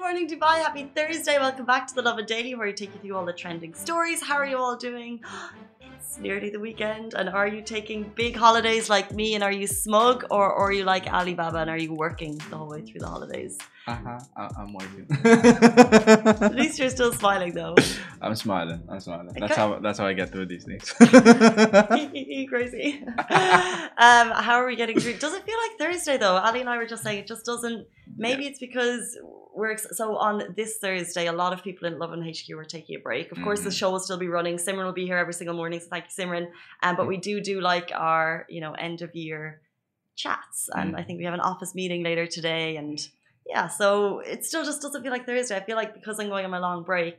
Good morning, Dubai. Happy Thursday. Welcome back to the Lovin Daily, where we take you through all the trending stories. How are you all doing? It's nearly the weekend. And are you taking big holidays like me? And are you smug? Or, or are you like Alibaba and are you working the whole way through the holidays? Uh-huh. I- I'm working. At least you're still smiling, though. I'm smiling. I'm smiling. Okay. That's how that's how I get through these things. Crazy. um, how are we getting through? Does it feel like Thursday though? Ali and I were just saying it just doesn't. Maybe it's because we're ex- so on this Thursday. A lot of people in Lovin HQ are taking a break. Of course, the Mhm. show will still be running. Simran will be here every single morning. So thank you, Simran. Um, but we do do like our you know end of year chats, and I Mm. think we have an office meeting later today. And yeah, so it still just doesn't feel like Thursday. I feel like because I'm going on my long break,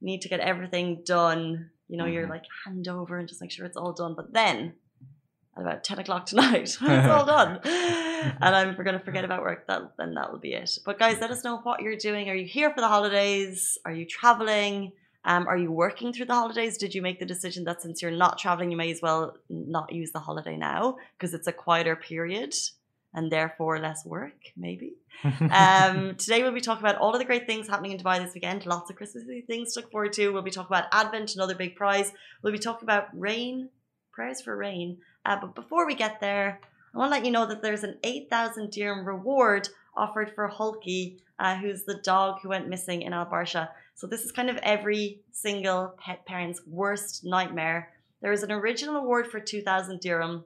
need to get everything done. You know, you're Mhm. like hand over and just make sure it's all done. But then at about 10 o'clock tonight, it's all done. and I'm going to forget about work. That then that will be it. But guys, let us know what you're doing. Are you here for the holidays? Are you traveling? Um, are you working through the holidays? Did you make the decision that since you're not traveling, you may as well not use the holiday now because it's a quieter period and therefore less work, maybe? um, today we'll be talking about all of the great things happening in Dubai this weekend. Lots of Christmassy things to look forward to. We'll be talking about Advent, another big prize. We'll be talking about rain, prayers for rain. Uh, but before we get there, I want to let you know that there's an 8,000 dirham reward offered for Hulkii, uh, who's the dog who went missing in Al Barsha. So this is kind of every single pet parent's worst nightmare. There is an original award for 2,000 dirham,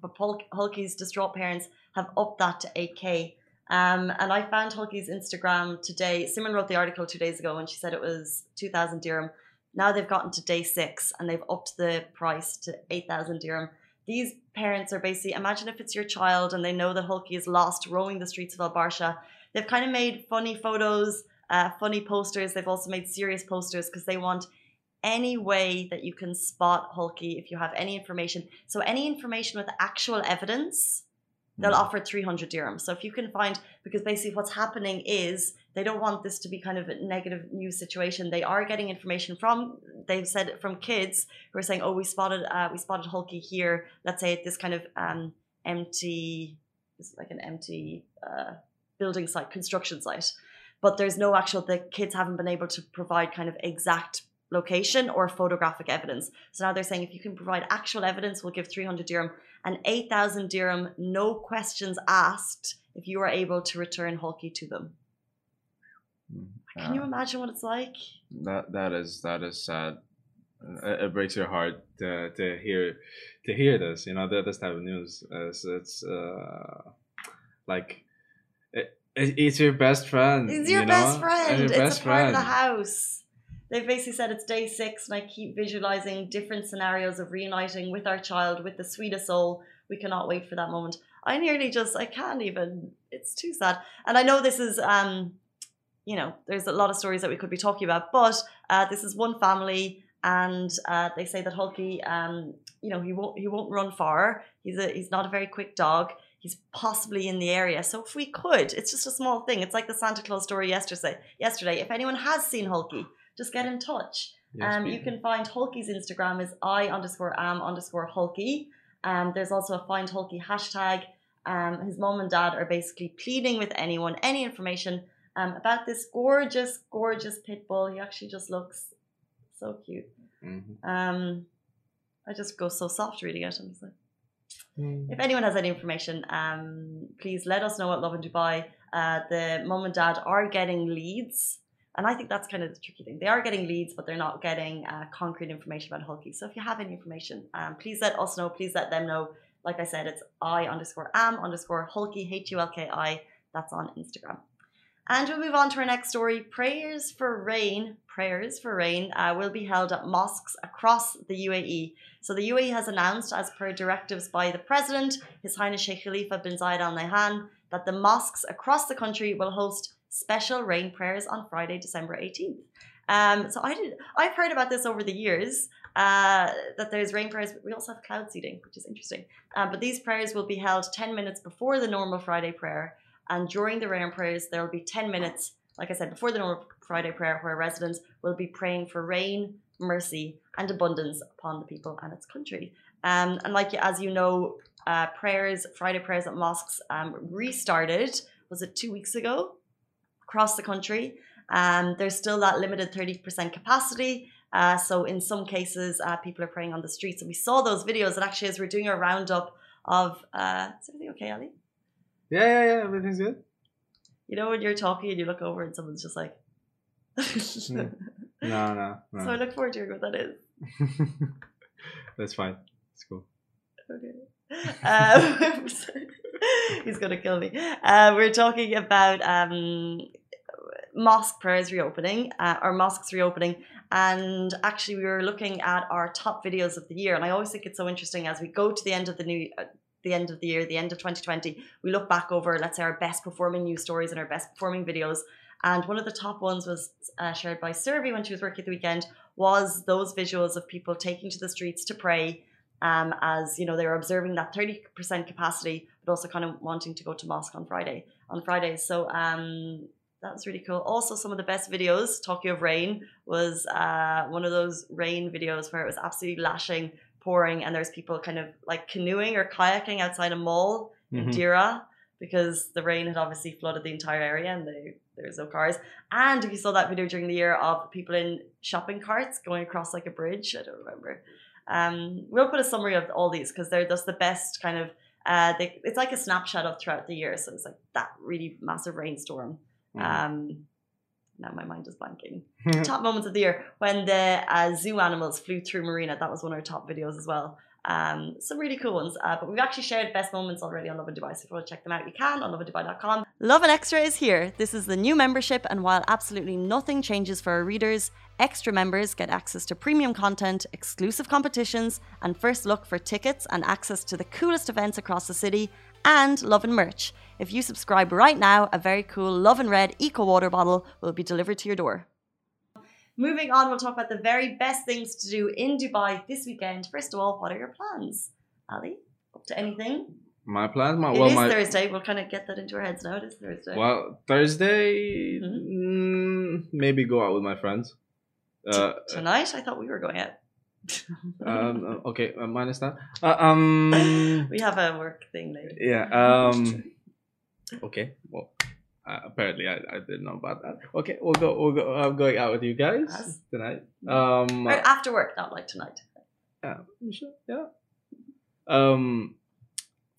but Hulk- Hulkii's distraught parents have upped that to 8k. Um, and I found Hulkii's Instagram today. Simran wrote the article two days ago and she said it was 2,000 dirham. Now they've gotten to day six and they've upped the price to 8,000 dirham. These parents are basically, imagine if it's your child and they know that Hulkii is lost roaming the streets of Al Barsha. They've kind of made funny photos, uh, funny posters. They've also made serious posters because they want any way that you can spot Hulkii if you have any information. So, any information with actual evidence they'll Mm. offer 300 dirham. So if you can find, because basically what's happening is they don't want this to be kind of a negative news situation. They are getting information from, they've said from kids who are saying, oh, we spotted, uh, we spotted Hulkii here. Let's say at this kind of um, empty, it's like an empty uh, building site, construction site. But there's no actual, the kids haven't been able to provide kind of exact location or photographic evidence. So now they're saying if you can provide actual evidence, we'll give 300 dirham and 8,000 dirham, no questions asked, if you are able to return Hulkii to them. Can you imagine what it's like? that that is that is sad. It, it breaks your heart to, to hear to hear this. You know that this type of news. It's, it's uh, like it, it, it's your best friend. It's your you best know? friend. your It's best a part of the house. They've basically said it's day six, and I keep visualizing different scenarios of reuniting with our child, with the sweetest soul. We cannot wait for that moment. I nearly just, I can't even. It's too sad. And I know this is, um, you know, there's a lot of stories that we could be talking about, but uh, this is one family, and uh, they say that Hulkii, um, you know, he won't, he won't run far. He's a, he's not a very quick dog. He's possibly in the area. So if we could, it's just a small thing. It's like the Santa Claus story yesterday. Yesterday, if anyone has seen Hulkii, just get in touch. Yes, um, you can find Hulkii's Instagram is I underscore am underscore Hulkii. Um, there's also a find Hulkii hashtag. Um, his mom and dad are basically pleading with anyone, any information um, about this gorgeous, gorgeous pit bull. He actually just looks so cute. Mhm. Um, I just go so soft reading it. I'm just like, Mm. if anyone has any information, um, please let us know at Lovin Dubai. Uh, the mom and dad are getting leads, and I think that's kind of the tricky thing. They are getting leads, but they're not getting uh, concrete information about Hulkii. So if you have any information, um, please let us know. Please let them know. Like I said, it's I underscore am underscore Hulkii H U L K I. That's on Instagram. And we'll move on to our next story. Prayers for rain, prayers for rain, uh, will be held at mosques across the UAE. So the UAE has announced, as per directives by the President, His Highness Sheikh Khalifa bin Zayed Al Nahyan, that the mosques across the country will host special rain prayers on Friday, December 18th. Um, so I did, I've heard about this over the years. Uh, that there's rain prayers. But we also have cloud seeding, which is interesting. Um, but these prayers will be held 10 minutes before the normal Friday prayer. And during the rain prayers, there will be 10 minutes like I said before, the normal Friday prayer, where residents will be praying for rain, mercy, and abundance upon the people and its country. Um, and like as you know, uh, prayers, Friday prayers at mosques um, restarted. Was it two weeks ago? Across the country. Um, there's still that limited 30% capacity. Uh, so in some cases, uh, people are praying on the streets, and we saw those videos. And actually, as we're doing a roundup of, uh, is everything okay, Ali? Yeah, yeah, yeah. Everything's good. You know when you're talking and you look over and someone's just like. Hmm. No, no, no. So I look forward to hearing what that is. That's fine. It's cool. Okay. Um, he's gonna kill me. Uh, we're talking about um, mosque prayers reopening, uh, or mosques reopening, and actually we were looking at our top videos of the year. And I always think it's so interesting as we go to the end of the new. Uh, the end of the year, the end of 2020, we look back over, let's say, our best performing news stories and our best performing videos. And one of the top ones was uh, shared by Survey when she was working at the weekend, was those visuals of people taking to the streets to pray um, as you know they were observing that 30% capacity but also kind of wanting to go to mosque on friday on fridays so um, that was really cool also some of the best videos talking of rain was uh, one of those rain videos where it was absolutely lashing pouring and there's people kind of like canoeing or kayaking outside a mall in Mhm. Deira because the rain had obviously flooded the entire area and they, there's no cars. And if you saw that video during the year of people in shopping carts going across like a bridge, I don't remember. Um, we'll put a summary of all these because they're just the best kind of. Uh, they, it's like a snapshot of throughout the year. So it's like that really massive rainstorm. Mhm. Um, now my mind is blanking. top moments of the year when the uh, zoo animals flew through Marina. That was one of our top videos as well. Um, some really cool ones. Uh, but we've actually shared best moments already on Lovin Dubai. So if you want to check them out, you can on lovindubai.com. Love and Extra is here. This is the new membership, and while absolutely nothing changes for our readers, extra members get access to premium content, exclusive competitions, and first look for tickets and access to the coolest events across the city, and Lovin merch. If you subscribe right now, a very cool Lovin Red Eco Water bottle will be delivered to your door. Moving on, we'll talk about the very best things to do in Dubai this weekend. First of all, what are your plans? Ali, up to anything? My plans, my It well, is my Thursday. We'll kind of get that into our heads now. It is Thursday. well Thursday. Mhm. mm, maybe go out with my friends. Uh, Tonight, I thought we were going out. Um, okay, uh, minus that. Uh, um, we have a work thing later. yeah. Um, okay. Well, uh, apparently I, I didn't know about that. Okay, we'll go. We'll go. I'm going out with you guys Us? tonight. Um, Or after work, not like tonight. yeah, sure, yeah. Um,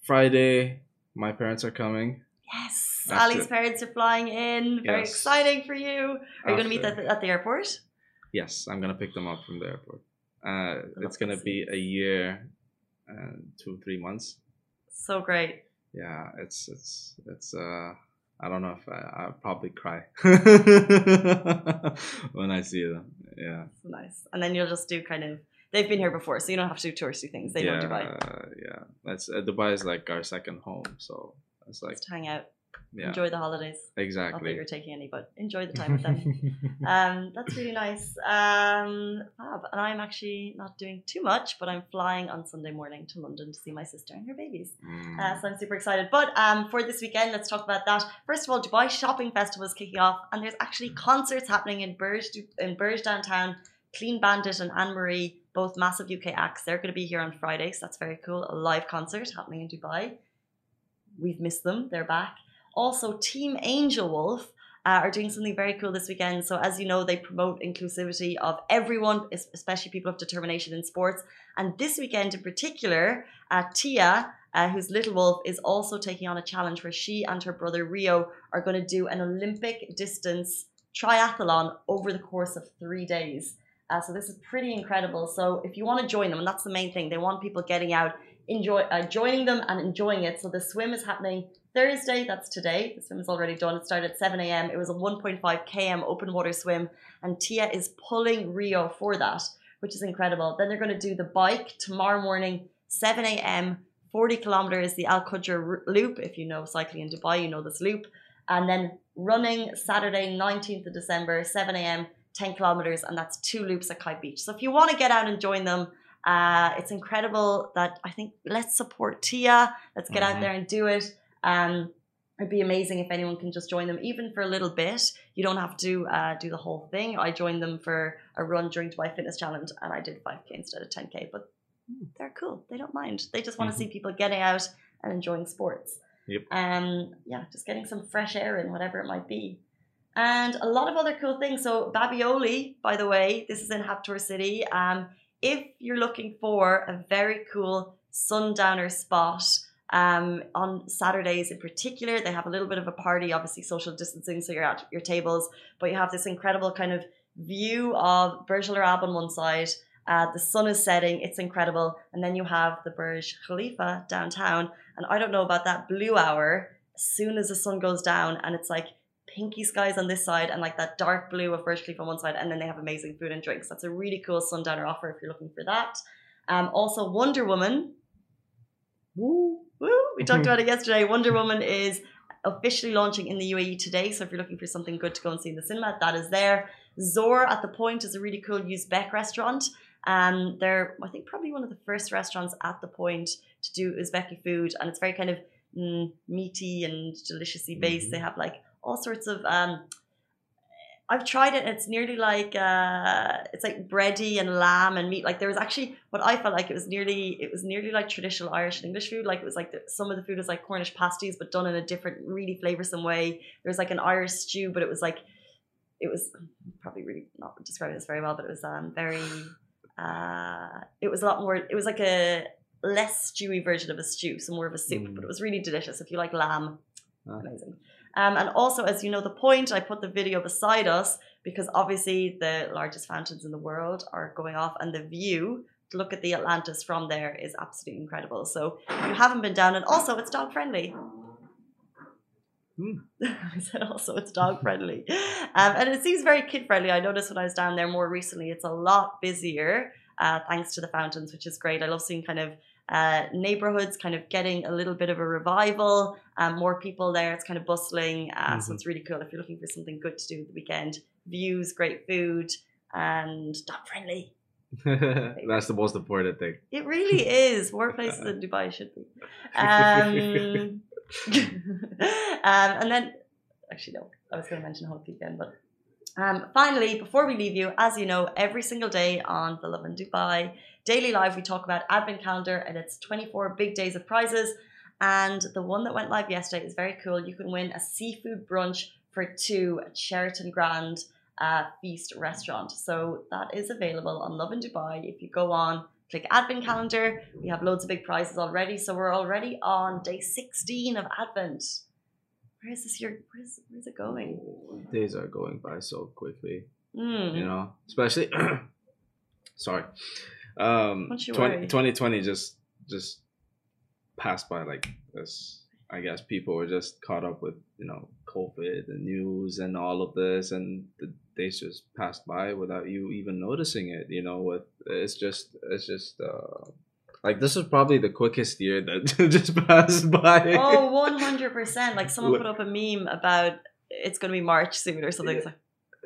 Friday, my parents are coming. Yes, After- Ali's parents are flying in. Very Yes. exciting for you. Are you going to meet After- at the, at the airport? Yes, I'm gonna pick them up from the airport. Uh, it's gonna to be a year and two, three months. So great. Yeah, it's it's it's. Uh, I don't know if I, I'll probably cry when I see them. Yeah, nice. And then you'll just do kind of. They've been here before, so you don't have to do touristy things. They yeah, know Dubai. yeah. That's uh, Dubai is like our second home, so it's like Just hang out, yeah, enjoy the holidays. Exactly. Not that you're taking any, but enjoy the time with them. um, that's really nice. Um, fab. And I'm actually not doing too much, but I'm flying on Sunday morning to London to see my sister and her babies. Mm. Uh, so I'm super excited. But um, for this weekend, let's talk about that. First of all, Dubai Shopping Festival is kicking off, and there's actually concerts happening in Burj in Burj downtown. Clean Bandit and Anne Marie, both massive UK acts. They're going to be here on Friday, so that's very cool. A live concert happening in Dubai. We've missed them. They're back. Also, Team Angel Wolf uh, are doing something very cool this weekend. So, as you know, they promote inclusivity of everyone, especially people of determination in sports. And this weekend in particular, uh, Tia, uh, who's Little Wolf, is also taking on a challenge where she and her brother Rio are going to do an Olympic distance triathlon over the course of three days. Uh, so this is pretty incredible. So if you want to join them, and that's the main thing, they want people getting out, enjoy, uh, joining them and enjoying it. So the swim is happening Thursday. That's today. The swim is already done. It started at 7 a.m. It was a 1.5 km open water swim, and Tia is pulling Rio for that, which is incredible. Then they're going to do the bike tomorrow morning, 7 a.m. 40 kilometers, the Al Qudra loop. If you know cycling in Dubai, you know this loop. And then running Saturday, 19th of December, 7 a.m., 10 kilometers, and that's two loops at Kite Beach. So if you want to get out and join them, uh, it's incredible that I think let's support Tia. Let's get out Mhm. there and do it. Um, it'd be amazing if anyone can just join them, even for a little bit. You don't have to uh, do the whole thing. I joined them for a run during Dubai Fitness Challenge, and I did 5k instead of 10k. But they're cool. They don't mind. They just want to Mhm. see people getting out and enjoying sports. Yep. Um, yeah, just getting some fresh air in, whatever it might be. And a lot of other cool things. So Babioli, by the way, this is in Habtoor City. Um, if you're looking for a very cool sundowner spot, um, on Saturdays in particular, they have a little bit of a party, obviously social distancing, so you're at your tables, but you have this incredible kind of view of Burj Al Arab on one side. Uh, the sun is setting, it's incredible. And then you have the Burj Khalifa downtown. And I don't know about that blue hour, as soon as the sun goes down, and it's like pinky skies on this side and like that dark blue of Burj Khalifa on one side. And then they have amazing food and drinks. That's a really cool sundowner offer if you're looking for that. Um, also, Wonder Woman. Woo, woo. We talked about it yesterday. Wonder Woman is officially launching in the UAE today. So if you're looking for something good to go and see in the cinema, that is there. Zor at the Point is a really cool Uzbek restaurant. Um, they're, I think, probably one of the first restaurants at the Point to do Uzbeki food, and it's very kind of mm, meaty and deliciously based. Mhm. They have like all sorts of. Um, I've tried it. and It's nearly like uh, it's like bready and lamb and meat. Like there was actually what I felt like it was nearly it was nearly like traditional Irish and English food. Like it was like the, some of the food was like Cornish pasties, but done in a different, really flavoursome way. There was like an Irish stew, but it was like it was probably really not describing this very well, but it was um very uh it was a lot more. It was like a less stewy version of a stew, so more of a soup, Mm. but it was really delicious. If you like lamb, Ah. amazing. Um, and also, as you know, the point I put the video beside us because obviously the largest fountains in the world are going off, and the view to look at the Atlantis from there is absolutely incredible. So if you haven't been down, and also it's dog friendly. Hmm. I said also it's dog friendly, um, and it seems very kid friendly. I noticed when I was down there more recently, it's a lot busier uh, thanks to the fountains, which is great. I love seeing kind of uh, neighborhoods kind of getting a little bit of a revival. Um, more people there. It's kind of bustling. Uh, So Mhm. it's really cool if you're looking for something good to do at the weekend. Views, great food, and dog friendly. That's the most important thing. It really is. More places in Dubai should be. Um, um, and then, actually, no, I was going to mention Hulk again, but um, finally, before we leave you, as you know, every single day on the Lovin Dubai Daily Live, we talk about Advent Calendar and its 24 big days of prizes. And the one that went live yesterday is very cool. You can win a seafood brunch for two at Sheraton Grand uh, Feast Restaurant. So that is available on Lovin Dubai. If you go on, click Advent Calendar, we have loads of big prizes already. So we're already on day 16 of Advent. Where is this year? Where's, where's it going? Days are going by so quickly, Hmm. you know. Especially, sorry, um, 20, 2020 just just passed by like this. I guess people were just caught up with you know COVID and news and all of this, and the days just passed by without you even noticing it. You know, with it's just it's just uh, like this is probably the quickest year that just passed by. Oh, 100%. Like someone put up a meme about it's going to be March soon or something. It's like,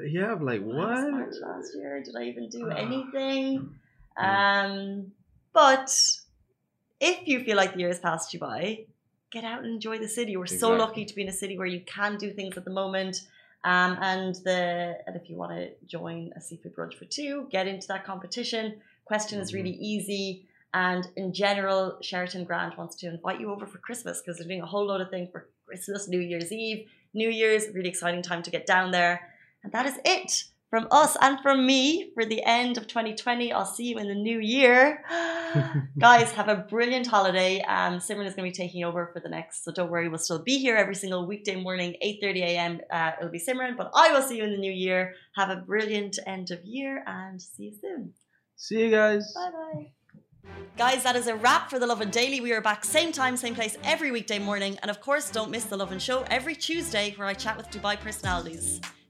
yeah, I'm like what? March last year? Did I even do Ah. anything? Um, but if you feel like the year has passed you by, get out and enjoy the city. We're so lucky to be in a city where you can do things at the moment. Um, and the and if you want to join a seafood brunch for two, get into that competition. Question is really easy. And in general, Sheraton Grand wants to invite you over for Christmas because they're doing a whole load of things for Christmas, New Year's Eve, New Year's. Really exciting time to get down there. And that is it from us and from me for the end of 2020. I'll see you in the new year. Guys, have a brilliant holiday. Um, Simran is going to be taking over for the next, so don't worry, we'll still be here every single weekday morning, 8.30 a.m. Uh, it'll be Simran, but I will see you in the new year. Have a brilliant end of year and see you soon. See you guys. Bye bye. Guys, that is a wrap for The Lovin Daily. We are back same time, same place every weekday morning. And of course, don't miss The Lovin Show every Tuesday where I chat with Dubai personalities.